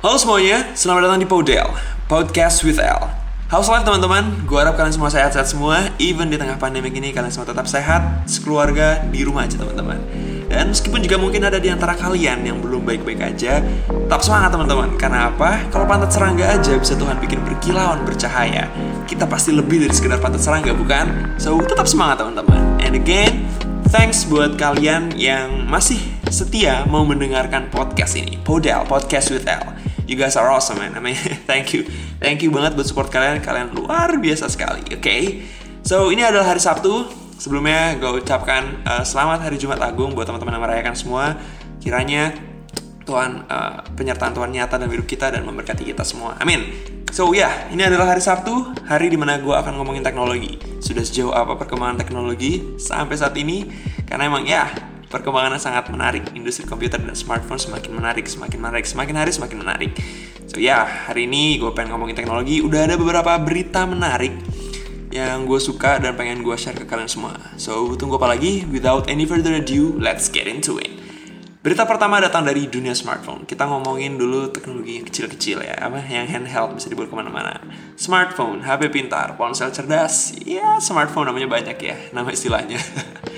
Halo semuanya, selamat datang di Podel, Podcast with L. How's life teman-teman? Gue harap kalian semua sehat-sehat semua Even di tengah pandemi ini kalian semua tetap sehat Sekeluarga di rumah aja teman-teman Dan meskipun juga mungkin ada di antara kalian yang belum baik-baik aja Tetap semangat teman-teman Karena apa? Kalau pantat serangga aja bisa Tuhan bikin berkilauan bercahaya Kita pasti lebih dari sekedar pantat serangga bukan? So tetap semangat teman-teman And again, thanks buat kalian yang masih setia mau mendengarkan podcast ini Podel, Podcast with L You guys are awesome man. I mean, thank you. Thank you banget buat support kalian. Kalian luar biasa sekali. Oke. Okay? So, ini adalah hari Sabtu. Sebelumnya gue ucapkan uh, selamat hari Jumat Agung buat teman-teman yang merayakan semua. Kiranya Tuhan uh, penyertaan Tuhan nyata dalam hidup kita dan memberkati kita semua. Amin. So ya, yeah, ini adalah hari Sabtu, hari di mana gue akan ngomongin teknologi. Sudah sejauh apa perkembangan teknologi sampai saat ini? Karena emang ya, perkembangannya sangat menarik. Industri komputer dan smartphone semakin menarik, semakin menarik, semakin hari semakin menarik. So ya, hari ini gue pengen ngomongin teknologi. Udah ada beberapa berita menarik yang gue suka dan pengen gue share ke kalian semua. So tunggu apa lagi? Without any further ado, let's get into it. Berita pertama datang dari dunia smartphone. Kita ngomongin dulu teknologi yang kecil-kecil ya, apa yang handheld bisa dibawa ke mana-mana. Smartphone, HP pintar, ponsel cerdas, ya smartphone namanya banyak ya, nama istilahnya.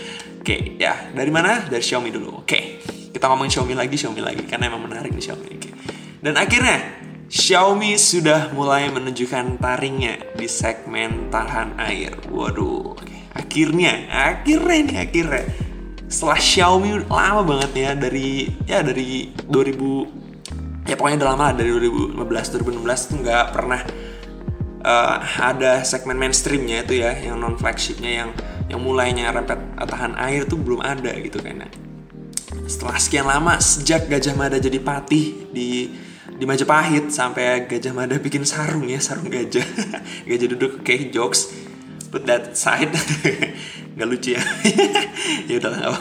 Oke, okay, ya dari mana? Dari Xiaomi dulu. Oke, okay. kita ngomongin Xiaomi lagi, Xiaomi lagi karena emang menarik nih Xiaomi. Okay. Dan akhirnya Xiaomi sudah mulai menunjukkan taringnya di segmen tahan air. Waduh, okay. akhirnya, akhirnya nih akhirnya. Setelah Xiaomi lama banget ya dari ya dari 2000 ya pokoknya udah lama dari 2015 2016 tuh nggak pernah uh, ada segmen mainstreamnya itu ya yang non flagshipnya yang yang mulainya rempet tahan air tuh belum ada gitu kan. Setelah sekian lama sejak Gajah Mada jadi patih di di Majapahit sampai Gajah Mada bikin sarung ya sarung gajah. Gajah duduk kayak jokes. Put that side. Nggak lucu ya. Ya udah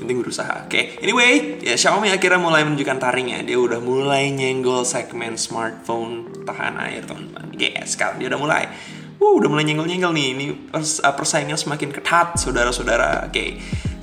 penting berusaha. Oke okay. anyway ya Xiaomi akhirnya mulai menunjukkan taringnya dia udah mulai nyenggol segmen smartphone tahan air teman-teman. Yes sekarang dia udah mulai Wuh, udah mulai nyenggol-nyenggol nih. Ini uh, persaingan semakin ketat, saudara-saudara. Oke. Okay.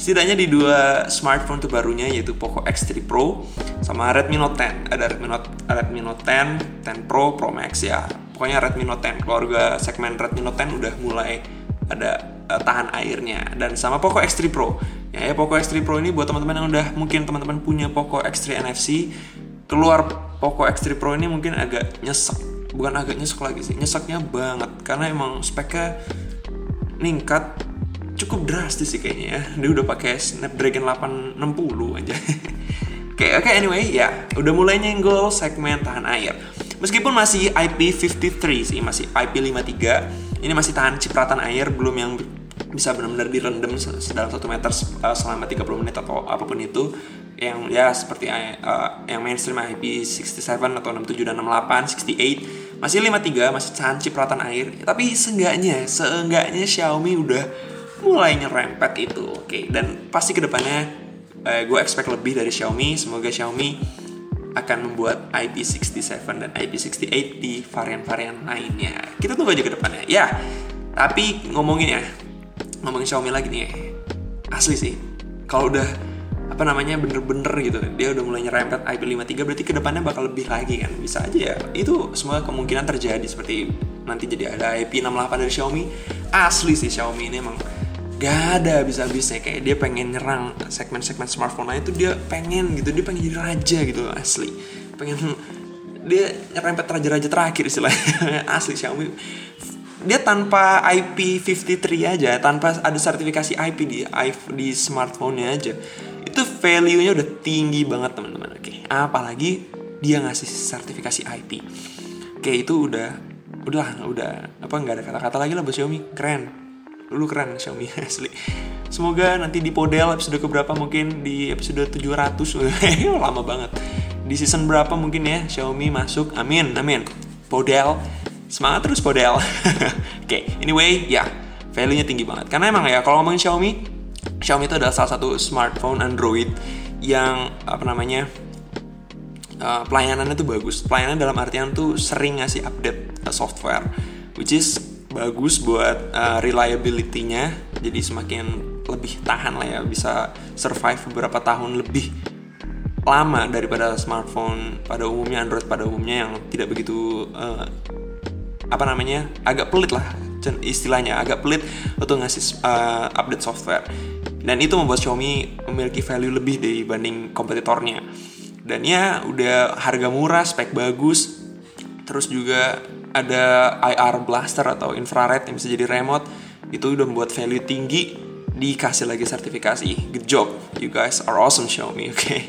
Setidaknya di dua smartphone terbarunya yaitu Poco X3 Pro sama Redmi Note 10. Ada Redmi Note Redmi Note 10, 10 Pro, Pro Max ya. Pokoknya Redmi Note 10. Keluarga segmen Redmi Note 10 udah mulai ada uh, tahan airnya dan sama Poco X3 Pro. Ya, ya Poco X3 Pro ini buat teman-teman yang udah mungkin teman-teman punya Poco X3 NFC keluar Poco X3 Pro ini mungkin agak nyesek bukan agak nyesek lagi sih nyeseknya banget. Karena emang speknya ningkat cukup drastis sih kayaknya ya. Dia udah pakai Snapdragon 860 aja. Oke, oke okay, anyway, ya. Udah mulai nyenggol segmen tahan air. Meskipun masih IP53 sih, masih IP53, ini masih tahan cipratan air, belum yang bisa benar-benar direndam dalam satu meter uh, selama 30 menit atau apa pun itu. Yang ya seperti uh, yang mainstream IP67 atau 67 dan 68, 68 masih 53 masih tahan cipratan air. Tapi seenggaknya seenggaknya Xiaomi udah mulai nyerempet itu oke. Okay. dan pasti ke depannya eh, gue expect lebih dari Xiaomi. Semoga Xiaomi akan membuat IP67 dan IP68 di varian-varian lainnya. Kita tunggu aja ke depannya. Ya tapi ngomongin ya ngomongin Xiaomi lagi nih. Asli sih. Kalau udah apa namanya bener-bener gitu dia udah mulai nyerempet IP53 berarti ke depannya bakal lebih lagi kan? Bisa aja ya. Itu semua kemungkinan terjadi seperti nanti jadi ada IP68 dari Xiaomi. Asli sih Xiaomi ini emang gak ada bisa-bisa kayak dia pengen nyerang segmen-segmen smartphone lain itu dia pengen gitu. Dia pengen jadi raja gitu asli. Pengen dia nyerempet raja-raja terakhir istilahnya. Asli Xiaomi dia tanpa IP53 aja tanpa ada sertifikasi IP di di smartphone-nya aja itu value-nya udah tinggi banget teman-teman. Oke apalagi dia ngasih sertifikasi IP oke itu udah udah udah apa nggak ada kata-kata lagi lah buat Xiaomi. Keren. Lu keren Xiaomi asli. Semoga nanti di Podel episode keberapa mungkin di episode 700 lama banget. Di season berapa mungkin ya Xiaomi masuk. Amin amin. Podel semangat terus Podel oke okay, anyway ya value-nya tinggi banget karena emang ya kalau ngomongin Xiaomi Xiaomi itu adalah salah satu smartphone Android yang apa namanya uh, pelayanannya tuh bagus. Pelayanan dalam artian tuh sering ngasih update uh, software, which is bagus buat uh, reliability-nya. Jadi semakin lebih tahan lah ya, bisa survive beberapa tahun lebih lama daripada smartphone pada umumnya Android pada umumnya yang tidak begitu uh, apa namanya agak pelit lah istilahnya agak pelit untuk ngasih uh, update software. Dan itu membuat Xiaomi memiliki value lebih dibanding kompetitornya. Dan ya udah harga murah spek bagus terus juga ada IR blaster atau infrared yang bisa jadi remote itu udah membuat value tinggi dikasih lagi sertifikasi. Good job you guys are awesome Xiaomi oke okay?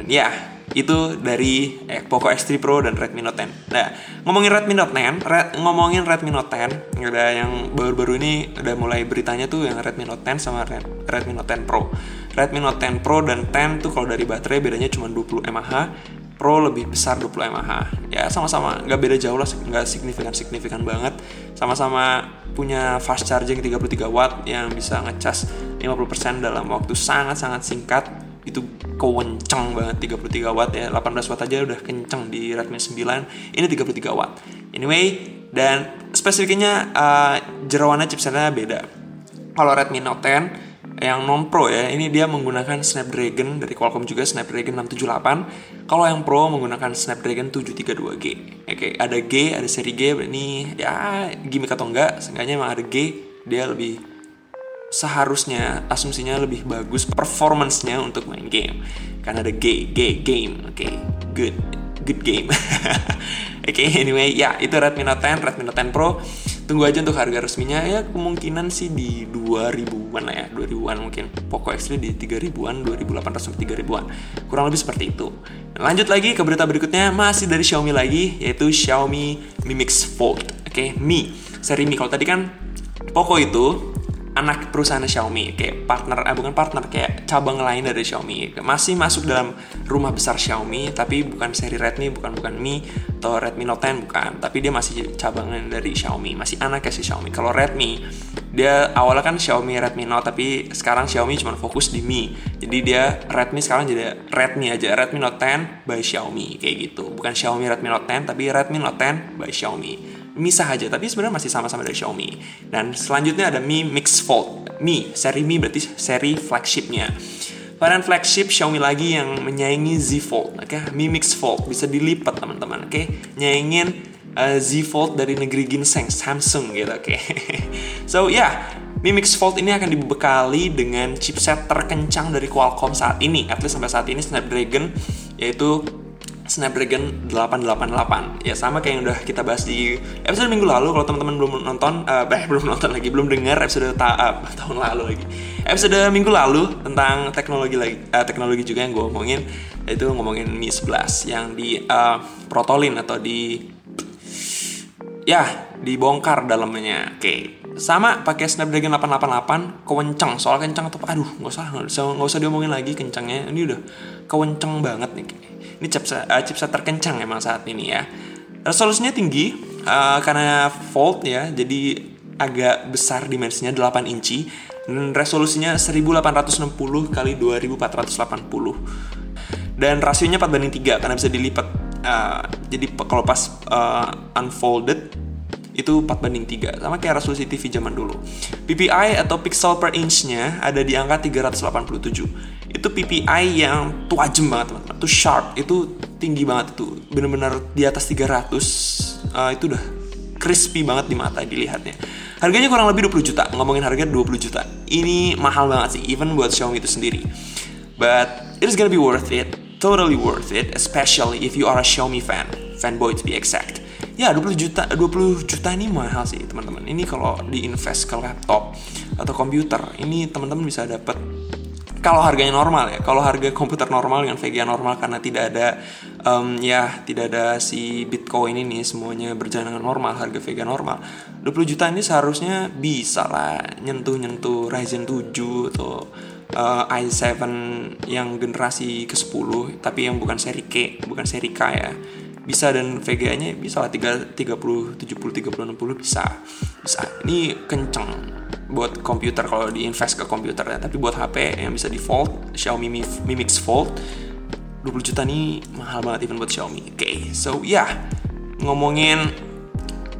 dan ya itu dari eh, Poco X3 Pro dan Redmi Note 10. Nah, ngomongin Redmi Note 10, Red, ngomongin Redmi Note 10, ada yang baru-baru ini udah mulai beritanya tuh yang Redmi Note 10 sama Red, Redmi Note 10 Pro. Redmi Note 10 Pro dan 10 tuh kalau dari baterai bedanya cuma 20 mAh, Pro lebih besar 20 mAh. Ya sama-sama nggak beda jauh lah, nggak signifikan-signifikan banget. Sama-sama punya fast charging 33 watt yang bisa ngecas 50% dalam waktu sangat-sangat singkat itu kenceng banget 33 watt ya. 18 watt aja udah kenceng di Redmi 9 ini 33 watt. Anyway dan spesifiknya uh, jerawannya chipsetnya beda. Kalau Redmi Note 10 yang non pro ya ini dia menggunakan Snapdragon dari Qualcomm juga Snapdragon 678 kalau yang pro menggunakan Snapdragon 732G oke ada G ada seri G ini ya gimmick atau enggak seenggaknya emang ada G dia lebih seharusnya asumsinya lebih bagus performance-nya untuk main game. Karena ada game game game oke? Okay. good good game. Oke okay, anyway ya itu Redmi Note 10 Redmi Note 10 Pro. Tunggu aja untuk harga resminya. Ya kemungkinan sih di 2000-an lah ya 2000-an mungkin. Poco X3 di 3000-an 2800 sampai 3000-an kurang lebih seperti itu. Lanjut lagi ke berita berikutnya masih dari Xiaomi lagi yaitu Xiaomi Mi Mix Fold oke? Okay, Mi seri Mi. Kalau tadi kan Poco itu anak perusahaan Xiaomi kayak partner eh, bukan partner kayak cabang lain dari Xiaomi. Masih masuk dalam rumah besar Xiaomi tapi bukan seri Redmi bukan bukan Mi atau Redmi Note 10 bukan. Tapi dia masih cabangan dari Xiaomi masih anaknya si Xiaomi. Kalau Redmi dia awalnya kan Xiaomi Redmi Note tapi sekarang Xiaomi cuma fokus di Mi. Jadi dia Redmi sekarang jadi Redmi aja Redmi Note 10 by Xiaomi kayak gitu. Bukan Xiaomi Redmi Note 10 tapi Redmi Note 10 by Xiaomi misah aja tapi sebenarnya masih sama-sama dari Xiaomi dan selanjutnya ada Mi Mix Fold Mi seri Mi berarti seri flagshipnya varian flagship Xiaomi lagi yang menyaingi Z Fold oke okay? Mi Mix Fold bisa dilipat teman-teman oke okay? nyaingin uh, Z Fold dari negeri ginseng Samsung gitu oke okay? so ya yeah, Mi Mix Fold ini akan dibekali dengan chipset terkencang dari Qualcomm saat ini at least sampai saat ini Snapdragon yaitu Snapdragon 888 ya sama kayak yang udah kita bahas di episode minggu lalu. Kalau teman-teman belum nonton uh, belum nonton lagi belum dengar episode ta uh, tahun lalu lagi. Episode minggu lalu tentang teknologi lagi uh, teknologi juga yang gue ngomongin itu ngomongin Mi 11 yang di uh, protolin atau di ya dibongkar dalamnya. Oke. Sama pakai Snapdragon 888 kewenceng. Soal kencang tuh aduh nggak usah nggak usah nggak usah diomongin lagi kencangnya ini udah kewenceng banget nih ini chipset, uh, chipset terkencang emang saat ini ya. Resolusinya tinggi uh, karena Fold ya, jadi agak besar dimensinya 8 inci. Dan resolusinya 1860 kali 2480 dan rasionya 4 banding 3 karena bisa dilipat uh, jadi kalau pas uh, unfolded itu 4 banding 3 sama kayak resolusi TV zaman dulu. PPI atau pixel per inch-nya ada di angka 387 itu PPI yang tajam banget teman-teman itu sharp itu tinggi banget itu bener-bener di atas 300 uh, eh, itu udah crispy banget di mata dilihatnya. Harganya kurang lebih 20 juta ngomongin harga 20 juta. Ini mahal banget sih even buat Xiaomi itu sendiri. But it is gonna be worth it totally worth it especially if you are a Xiaomi fan fanboy to be exact. Ya 20 juta 20 juta ini mahal sih teman-teman. Ini kalau diinvest ke laptop atau komputer ini teman-teman bisa dapat kalau harganya normal ya kalau harga komputer normal dengan VGA normal karena tidak ada um, ya tidak ada si Bitcoin ini semuanya berjalan dengan normal harga VGA normal 20 juta ini seharusnya bisa lah nyentuh-nyentuh Ryzen 7 atau uh, i7 yang generasi ke-10 tapi yang bukan seri K bukan seri K ya bisa dan VGA-nya bisa lah 30 70 30 60 bisa. Bisa. Ini kenceng buat komputer kalau di invest ke komputer ya tapi buat HP yang bisa default Xiaomi Mi, Mi Mix Fold 20 juta nih mahal banget even buat Xiaomi. Oke okay, so ya. Yeah, ngomongin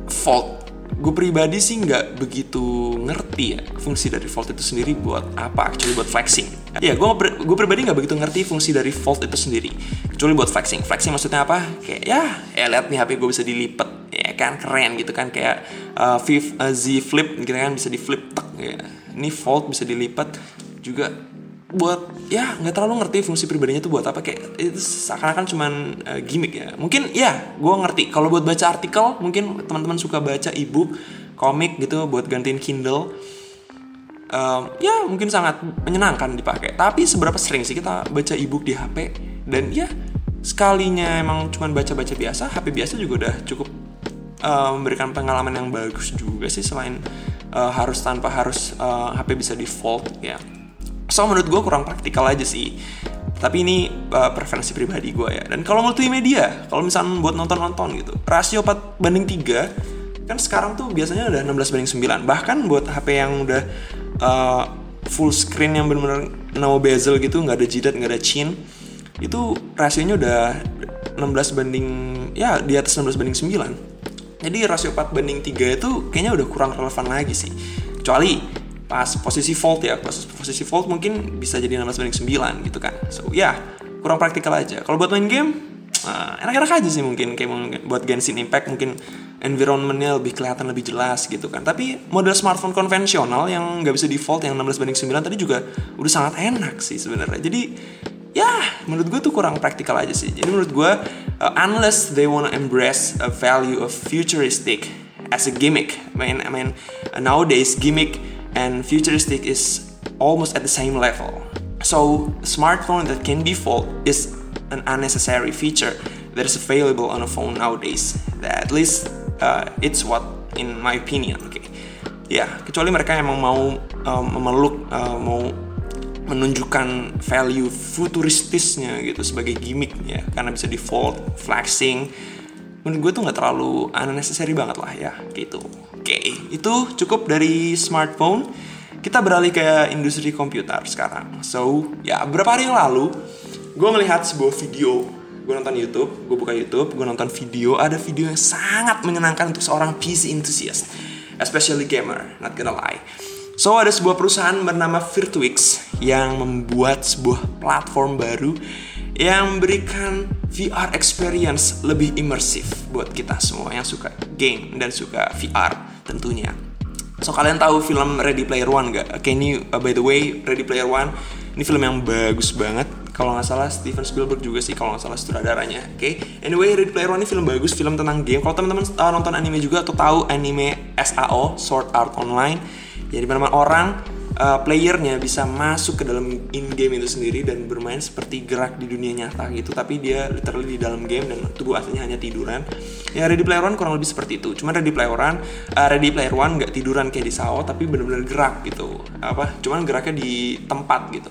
Fold gue pribadi sih nggak begitu ngerti ya fungsi dari Fold itu sendiri buat apa actually buat flexing ya gue gue pribadi nggak begitu ngerti fungsi dari Fold itu sendiri. Kecuali buat flexing flexing maksudnya apa? Kayak ya ya lihat nih HP gue bisa dilipat ya kan keren gitu kan. Kayak uh, uh, Z Flip gitu kan bisa di flip tak ya. Ini Fold bisa dilipat juga buat ya nggak terlalu ngerti fungsi pribadinya tuh buat apa. Kayak itu seakan-akan cuman uh, gimmick ya. Mungkin ya gue ngerti. Kalau buat baca artikel mungkin teman-teman suka baca ebook komik gitu buat gantiin Kindle um, ya mungkin sangat menyenangkan dipakai. Tapi seberapa sering sih kita baca ebook di HP dan ya sekalinya emang cuman baca-baca biasa HP biasa juga udah cukup uh, memberikan pengalaman yang bagus juga sih selain uh, harus tanpa harus uh, HP bisa default ya. So menurut gue kurang praktikal aja sih. Tapi ini uh, preferensi pribadi gue ya. Dan kalau multimedia kalau misalnya buat nonton-nonton gitu rasio 4 banding 3 kan sekarang tuh biasanya udah 16 banding 9 bahkan buat HP yang udah uh, full screen yang bener-bener no bezel gitu nggak ada jidat nggak ada chin itu rasionya udah 16 banding ya di atas 16 banding 9 jadi rasio 4 banding 3 itu kayaknya udah kurang relevan lagi sih. Kecuali pas posisi volt ya pas posisi volt mungkin bisa jadi 16 banding 9 gitu kan. So ya yeah, kurang praktikal aja. Kalau buat main game uh, enak-enak aja sih mungkin kayak mungkin buat Genshin Impact mungkin environmentnya lebih kelihatan lebih jelas gitu kan. Tapi model smartphone konvensional yang nggak bisa default yang 16 banding 9 tadi juga udah sangat enak sih sebenarnya. Jadi ya menurut gue tuh kurang praktikal aja sih. Jadi menurut gue uh, unless they wanna embrace a value of futuristic as a gimmick I mean, I mean uh, nowadays gimmick and futuristic is almost at the same level. So, smartphone that can be fold is an unnecessary feature that is available on a phone nowadays. At least uh, it's what in my opinion. Okay. ya kecuali mereka emang mau um, memeluk, uh, mau menunjukkan value futuristisnya gitu sebagai gimmick ya karena bisa default flexing menurut gue tuh nggak terlalu unnecessary banget lah ya gitu Oke, itu cukup dari smartphone. Kita beralih ke industri komputer sekarang. So, ya beberapa hari yang lalu, gue melihat sebuah video. Gue nonton YouTube, gue buka YouTube, gue nonton video. Ada video yang sangat menyenangkan untuk seorang PC enthusiast, especially gamer, not gonna lie. So, ada sebuah perusahaan bernama Virtuix yang membuat sebuah platform baru yang memberikan VR experience lebih imersif buat kita semua yang suka game dan suka VR tentunya. So kalian tahu film Ready Player One gak? Oke ini uh, by the way Ready Player One ini film yang bagus banget. Kalau nggak salah Steven Spielberg juga sih kalau nggak salah sutradaranya. Oke. Okay? Anyway Ready Player One ini film bagus, film tentang game. Kalau teman-teman uh, nonton anime juga atau tahu anime SAO Sword Art Online, jadi mana orang uh, playernya bisa masuk ke dalam in game itu sendiri dan bermain seperti gerak di dunia nyata gitu. Tapi dia literally di dalam game dan tubuh aslinya hanya tiduran. Ya Ready Player One kurang lebih seperti itu. Cuman Ready Player One uh, Ready Player One nggak tiduran kayak di Sao tapi bener-bener gerak gitu. Apa? Cuman geraknya di tempat gitu.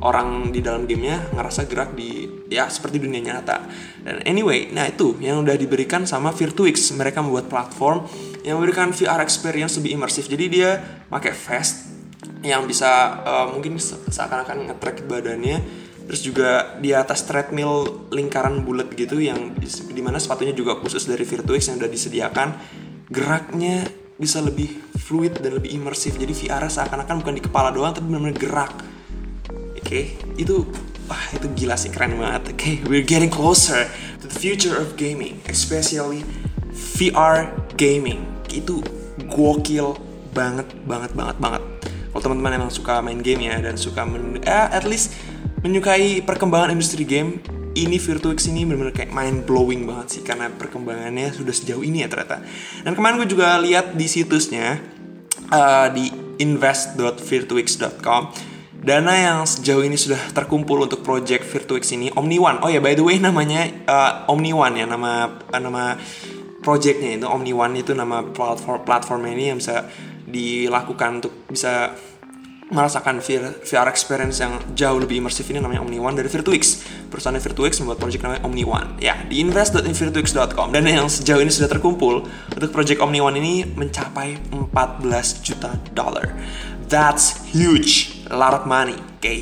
Orang di dalam gamenya ngerasa gerak di ya seperti dunia nyata. Dan anyway nah itu yang udah diberikan sama Virtuix. Mereka membuat platform yang memberikan VR experience lebih imersif jadi dia pakai vest yang bisa uh, mungkin seakan-akan nge-track badannya terus juga di atas treadmill lingkaran bulat gitu yang di mana sepatunya juga khusus dari Virtuix yang udah disediakan geraknya bisa lebih fluid dan lebih imersif jadi VR seakan-akan bukan di kepala doang tapi benar-benar gerak oke okay? itu wah itu gila sih keren banget oke okay? we're getting closer to the future of gaming especially VR gaming itu gokil banget banget banget banget kalau teman-teman emang suka main game ya dan suka men eh, at least menyukai perkembangan industri game ini Virtuix ini benar-benar kayak mind blowing banget sih karena perkembangannya sudah sejauh ini ya ternyata. Dan kemarin gue juga lihat di situsnya uh, di invest.virtuix.com dana yang sejauh ini sudah terkumpul untuk project Virtuix ini Omni One. Oh ya by the way namanya uh, Omni One ya nama uh, nama projectnya itu Omni One itu nama platform platformnya ini yang bisa dilakukan untuk bisa merasakan VR, VR experience yang jauh lebih imersif ini namanya Omni One dari Virtuix. Perusahaan Virtuix membuat project namanya Omni One. Ya, di invest.virtuix.com dan yang sejauh ini sudah terkumpul untuk project Omni One ini mencapai 14 juta dollar. That's huge, a lot of money. Oke. Okay.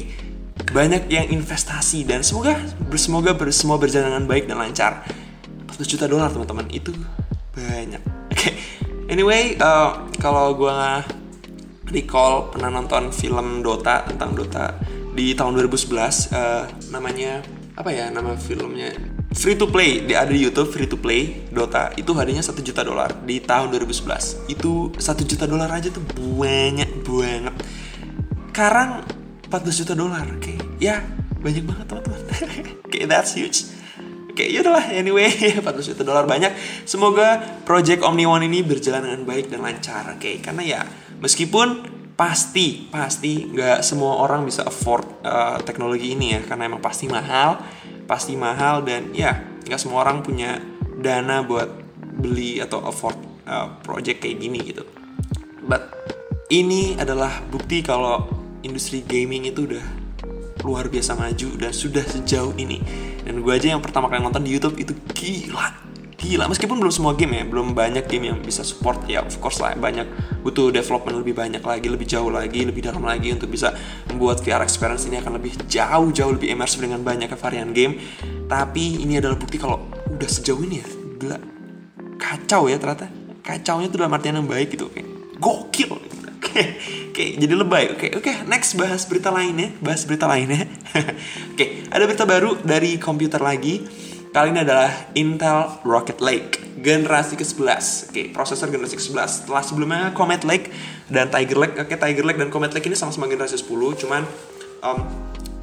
Banyak yang investasi dan semoga semoga semua berjalan dengan baik dan lancar. 14 juta dolar teman-teman itu banyak. Oke. Okay. Anyway, uh, kalau gue recall pernah nonton film Dota tentang Dota di tahun 2011 uh, namanya apa ya nama filmnya? Free to play di ada di YouTube free to play Dota. Itu harganya satu juta dolar di tahun 2011 itu satu juta dolar aja tuh banyak banget. Sekarang 14 juta dolar oke ya banyak banget teman-teman. Oke that's huge oke ya udahlah anyway 14 juta dolar banyak. Semoga project Omni One ini berjalan dengan baik dan lancar oke? Karena ya meskipun pasti pasti nggak semua orang bisa afford uh, teknologi ini ya karena emang pasti mahal pasti mahal dan ya nggak semua orang punya dana buat beli atau afford uh, project kayak gini gitu. But ini adalah bukti kalau industri gaming itu udah luar biasa maju dan sudah sejauh ini. Dan gue aja yang pertama kali nonton di YouTube itu gila. Gila meskipun belum semua game ya belum banyak game yang bisa support ya of course lah banyak. Butuh development lebih banyak lagi lebih jauh lagi lebih dalam lagi untuk bisa membuat VR experience ini akan lebih jauh jauh lebih immersive dengan banyaknya varian game. Tapi ini adalah bukti kalau udah sejauh ini ya gila. Kacau ya ternyata. Kacaunya tuh dalam artian yang baik gitu kayak gokil Oke, oke, jadi lebay. Oke, oke, next bahas berita lainnya, bahas berita lainnya. oke, ada berita baru dari komputer lagi Kali ini adalah Intel Rocket Lake generasi ke-11. Oke, prosesor generasi ke-11. Setelah sebelumnya Comet Lake dan Tiger Lake. Oke, Tiger Lake dan Comet Lake ini sama-sama generasi 10, cuman um,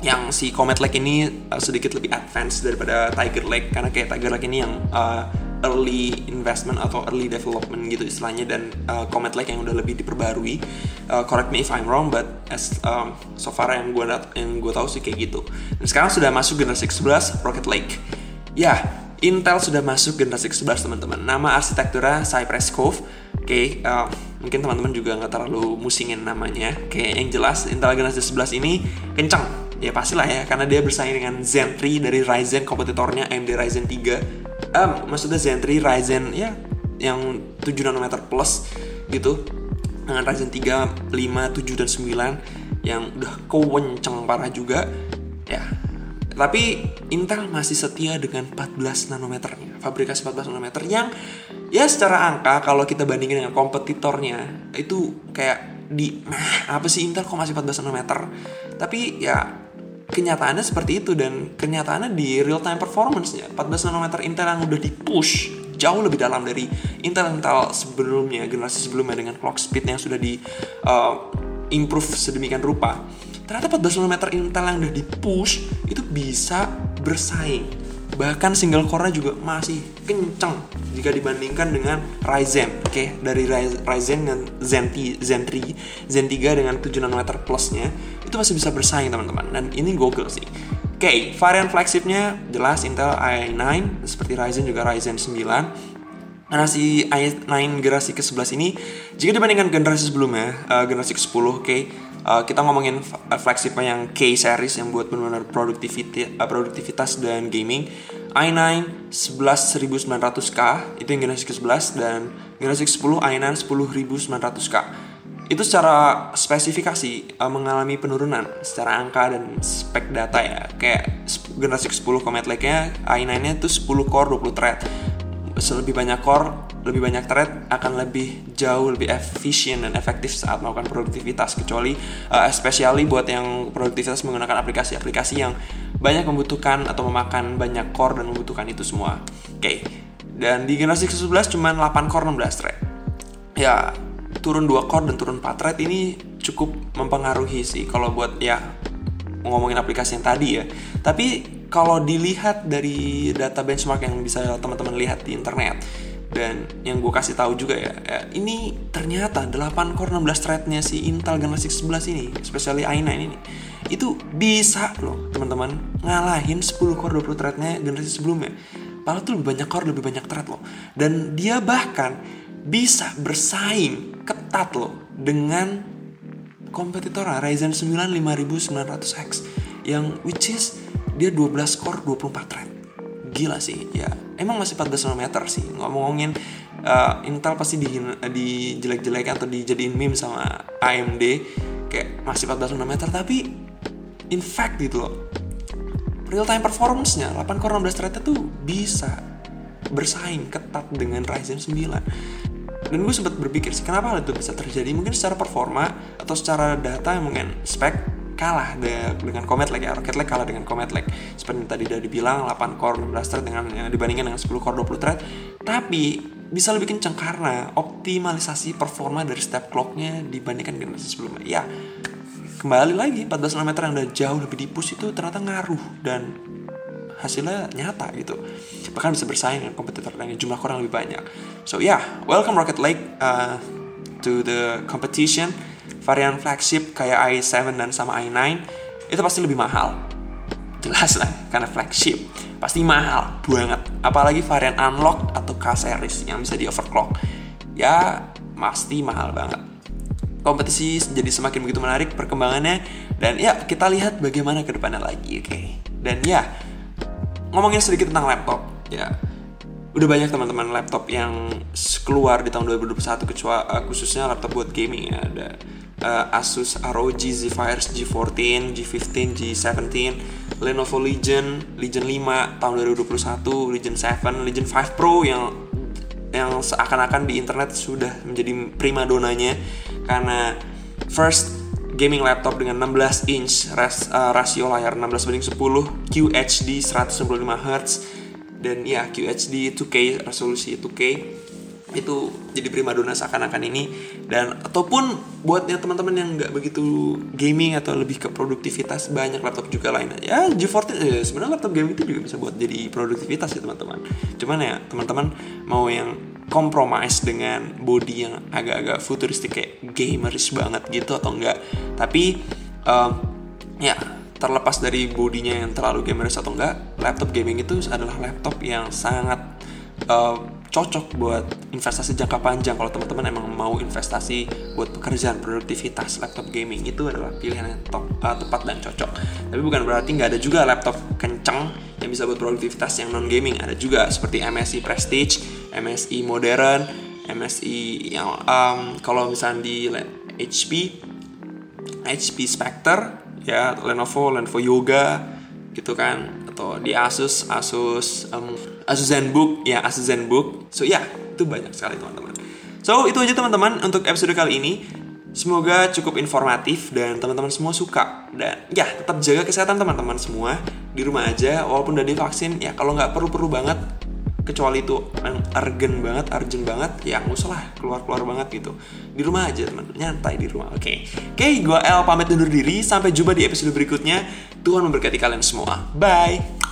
yang si Comet Lake ini uh, sedikit lebih advance daripada Tiger Lake karena kayak Tiger Lake ini yang uh, early investment atau early development gitu istilahnya dan uh, Comet Lake yang udah lebih diperbarui. Uh, correct me if I'm wrong, but as um, so far yang gue yang gue tahu sih kayak gitu. Dan sekarang sudah masuk generasi ke-11 Rocket Lake. Ya, Intel sudah masuk generasi ke-11 teman-teman. Nama arsitekturnya Cypress Cove. Oke, okay, uh, mungkin teman-teman juga nggak terlalu musingin namanya. Oke, okay, yang jelas Intel generasi 11 ini kencang. Ya pastilah ya, karena dia bersaing dengan Zen 3 dari Ryzen kompetitornya AMD Ryzen 3. Um, maksudnya Zen 3 Ryzen ya yang 7 nanometer plus gitu dengan Ryzen 3, 5, 7 dan 9 yang udah kewenceng parah juga ya tapi Intel masih setia dengan 14 nanometernya, fabrikasi 14 nanometer yang ya secara angka kalau kita bandingin dengan kompetitornya itu kayak di apa sih Intel kok masih 14 nanometer? Tapi ya kenyataannya seperti itu dan kenyataannya di real time performance-nya 14 nanometer Intel yang udah di push jauh lebih dalam dari Intel Intel sebelumnya generasi sebelumnya dengan clock speed yang sudah di uh, improve sedemikian rupa. Ternyata 14 nanometer Intel yang udah di push itu bisa bersaing bahkan single core-nya juga masih kenceng jika dibandingkan dengan Ryzen oke? Okay? dari Ryzen dan Zen, Zen 3 Zen 3 dengan 7 nanometer plusnya itu masih bisa bersaing teman-teman. Dan ini gokil sih. Oke okay, varian flagshipnya jelas Intel i9 seperti Ryzen juga Ryzen 9 generasi i9 generasi ke-11 ini jika dibandingkan generasi sebelumnya uh, generasi ke-10 oke? okay, uh, kita ngomongin uh, flagship yang K series yang buat benar-benar produktivitas, uh, produktivitas dan gaming. I9 11900K itu yang generasi ke-11 dan generasi ke-10 i9 10900K itu secara spesifikasi uh, mengalami penurunan secara angka dan spek data ya. Kayak generasi ke-10 Comet Lake-nya i9 nya itu 10 core 20 thread lebih banyak core, lebih banyak thread akan lebih jauh lebih efisien dan efektif saat melakukan produktivitas kecuali uh, especially buat yang produktivitas menggunakan aplikasi-aplikasi yang banyak membutuhkan atau memakan banyak core dan membutuhkan itu semua. Oke. Okay. Dan di generasi ke-11 cuma 8 core 16 thread. Ya, turun 2 core dan turun 4 thread ini cukup mempengaruhi sih kalau buat ya ngomongin aplikasi yang tadi ya. Tapi kalau dilihat dari data benchmark yang bisa teman-teman lihat di internet dan yang gue kasih tahu juga ya, ya ini ternyata 8 core 16 threadnya si Intel Generasi 11 ini, especially i9 ini, itu bisa loh teman-teman ngalahin 10 core 20 threadnya generasi sebelumnya. Padahal tuh lebih banyak core, lebih banyak thread loh. Dan dia bahkan bisa bersaing ketat loh dengan kompetitor Ryzen 9 5900X yang which is dia 12 core 24 thread gila sih ya. Emang masih 14 nanometer sih. Ngomongin uh, Intel pasti di di jelek-jelek atau dijadiin meme sama AMD kayak masih 14 nanometer tapi in fact gitu loh real time performance-nya 8 core 16 thread tuh bisa bersaing ketat dengan Ryzen 9 dan gue sempat berpikir sih kenapa hal itu bisa terjadi? Mungkin secara performa atau secara data mungkin spek kalah de- dengan Comet Lake ya Rocket Lake kalah dengan Comet Lake. Seperti yang tadi udah dibilang 8 core 16 thread dengan yang dibandingkan dengan 10 core 20 thread. Tapi bisa lebih kencang karena optimalisasi performa dari step clocknya dibandingkan generasi sebelumnya. Ya kembali lagi 14 nanometer yang udah jauh lebih dipus itu ternyata ngaruh dan hasilnya nyata gitu. Bahkan bisa bersaing dengan kompetitor lainnya jumlah core yang lebih banyak. So yeah welcome Rocket Lake uh, to the competition varian flagship kayak i7 dan sama i9 itu pasti lebih mahal. Jelas lah karena flagship. Pasti mahal banget. Apalagi varian unlock atau K series yang bisa di overclock ya pasti mahal banget. Kompetisi jadi semakin begitu menarik perkembangannya. Dan ya kita lihat bagaimana ke depannya lagi oke? Okay? dan ya ngomongin sedikit tentang laptop ya. Udah banyak teman-teman laptop yang keluar di tahun 2021 kecuali uh, khususnya laptop buat gaming ya. Ada uh, Asus ROG Zephyrus G14, G15, G17, Lenovo Legion, Legion 5 tahun 2021, Legion 7, Legion 5 Pro yang yang seakan-akan di internet sudah menjadi prima donanya karena first gaming laptop dengan 16 inch ras, uh, rasio layar 16 banding 10 QHD 195 Hz dan ya QHD 2K resolusi 2K itu jadi primadona seakan-akan ini. Dan ataupun buatnya teman-teman yang nggak begitu gaming atau lebih ke produktivitas banyak laptop juga lainnya ya G14 eh, sebenarnya laptop gaming itu juga bisa buat jadi produktivitas ya teman-teman. Cuman ya teman-teman mau yang compromise dengan body yang agak-agak futuristik kayak gamers banget gitu atau enggak tapi um, ya terlepas dari bodinya yang terlalu gamers atau enggak laptop gaming itu adalah laptop yang sangat uh, cocok buat investasi jangka panjang. Kalau teman-teman emang mau investasi buat pekerjaan produktivitas laptop gaming itu adalah pilihan yang top, uh, tepat dan cocok. Tapi bukan berarti nggak ada juga laptop kenceng yang bisa buat produktivitas yang non gaming ada juga seperti MSI Prestige, MSI Modern, MSI yang um, kalau misalnya di HP, HP Spectre ya Lenovo, Lenovo Yoga gitu kan atau di Asus, Asus um, Asus ZenBook ya Asus ZenBook. So ya itu banyak sekali teman-teman. So itu aja teman-teman untuk episode kali ini. Semoga cukup informatif dan teman-teman semua suka. Dan ya tetap jaga kesehatan teman-teman semua. Di rumah aja walaupun udah divaksin ya kalau nggak perlu-perlu banget kecuali itu yang urgent banget, urgent banget ya nggak usah lah keluar-keluar banget gitu. Di rumah aja teman nyantai di rumah oke. Okay. oke okay, gue El pamit undur diri sampai jumpa di episode berikutnya. Tuhan memberkati kalian semua. Bye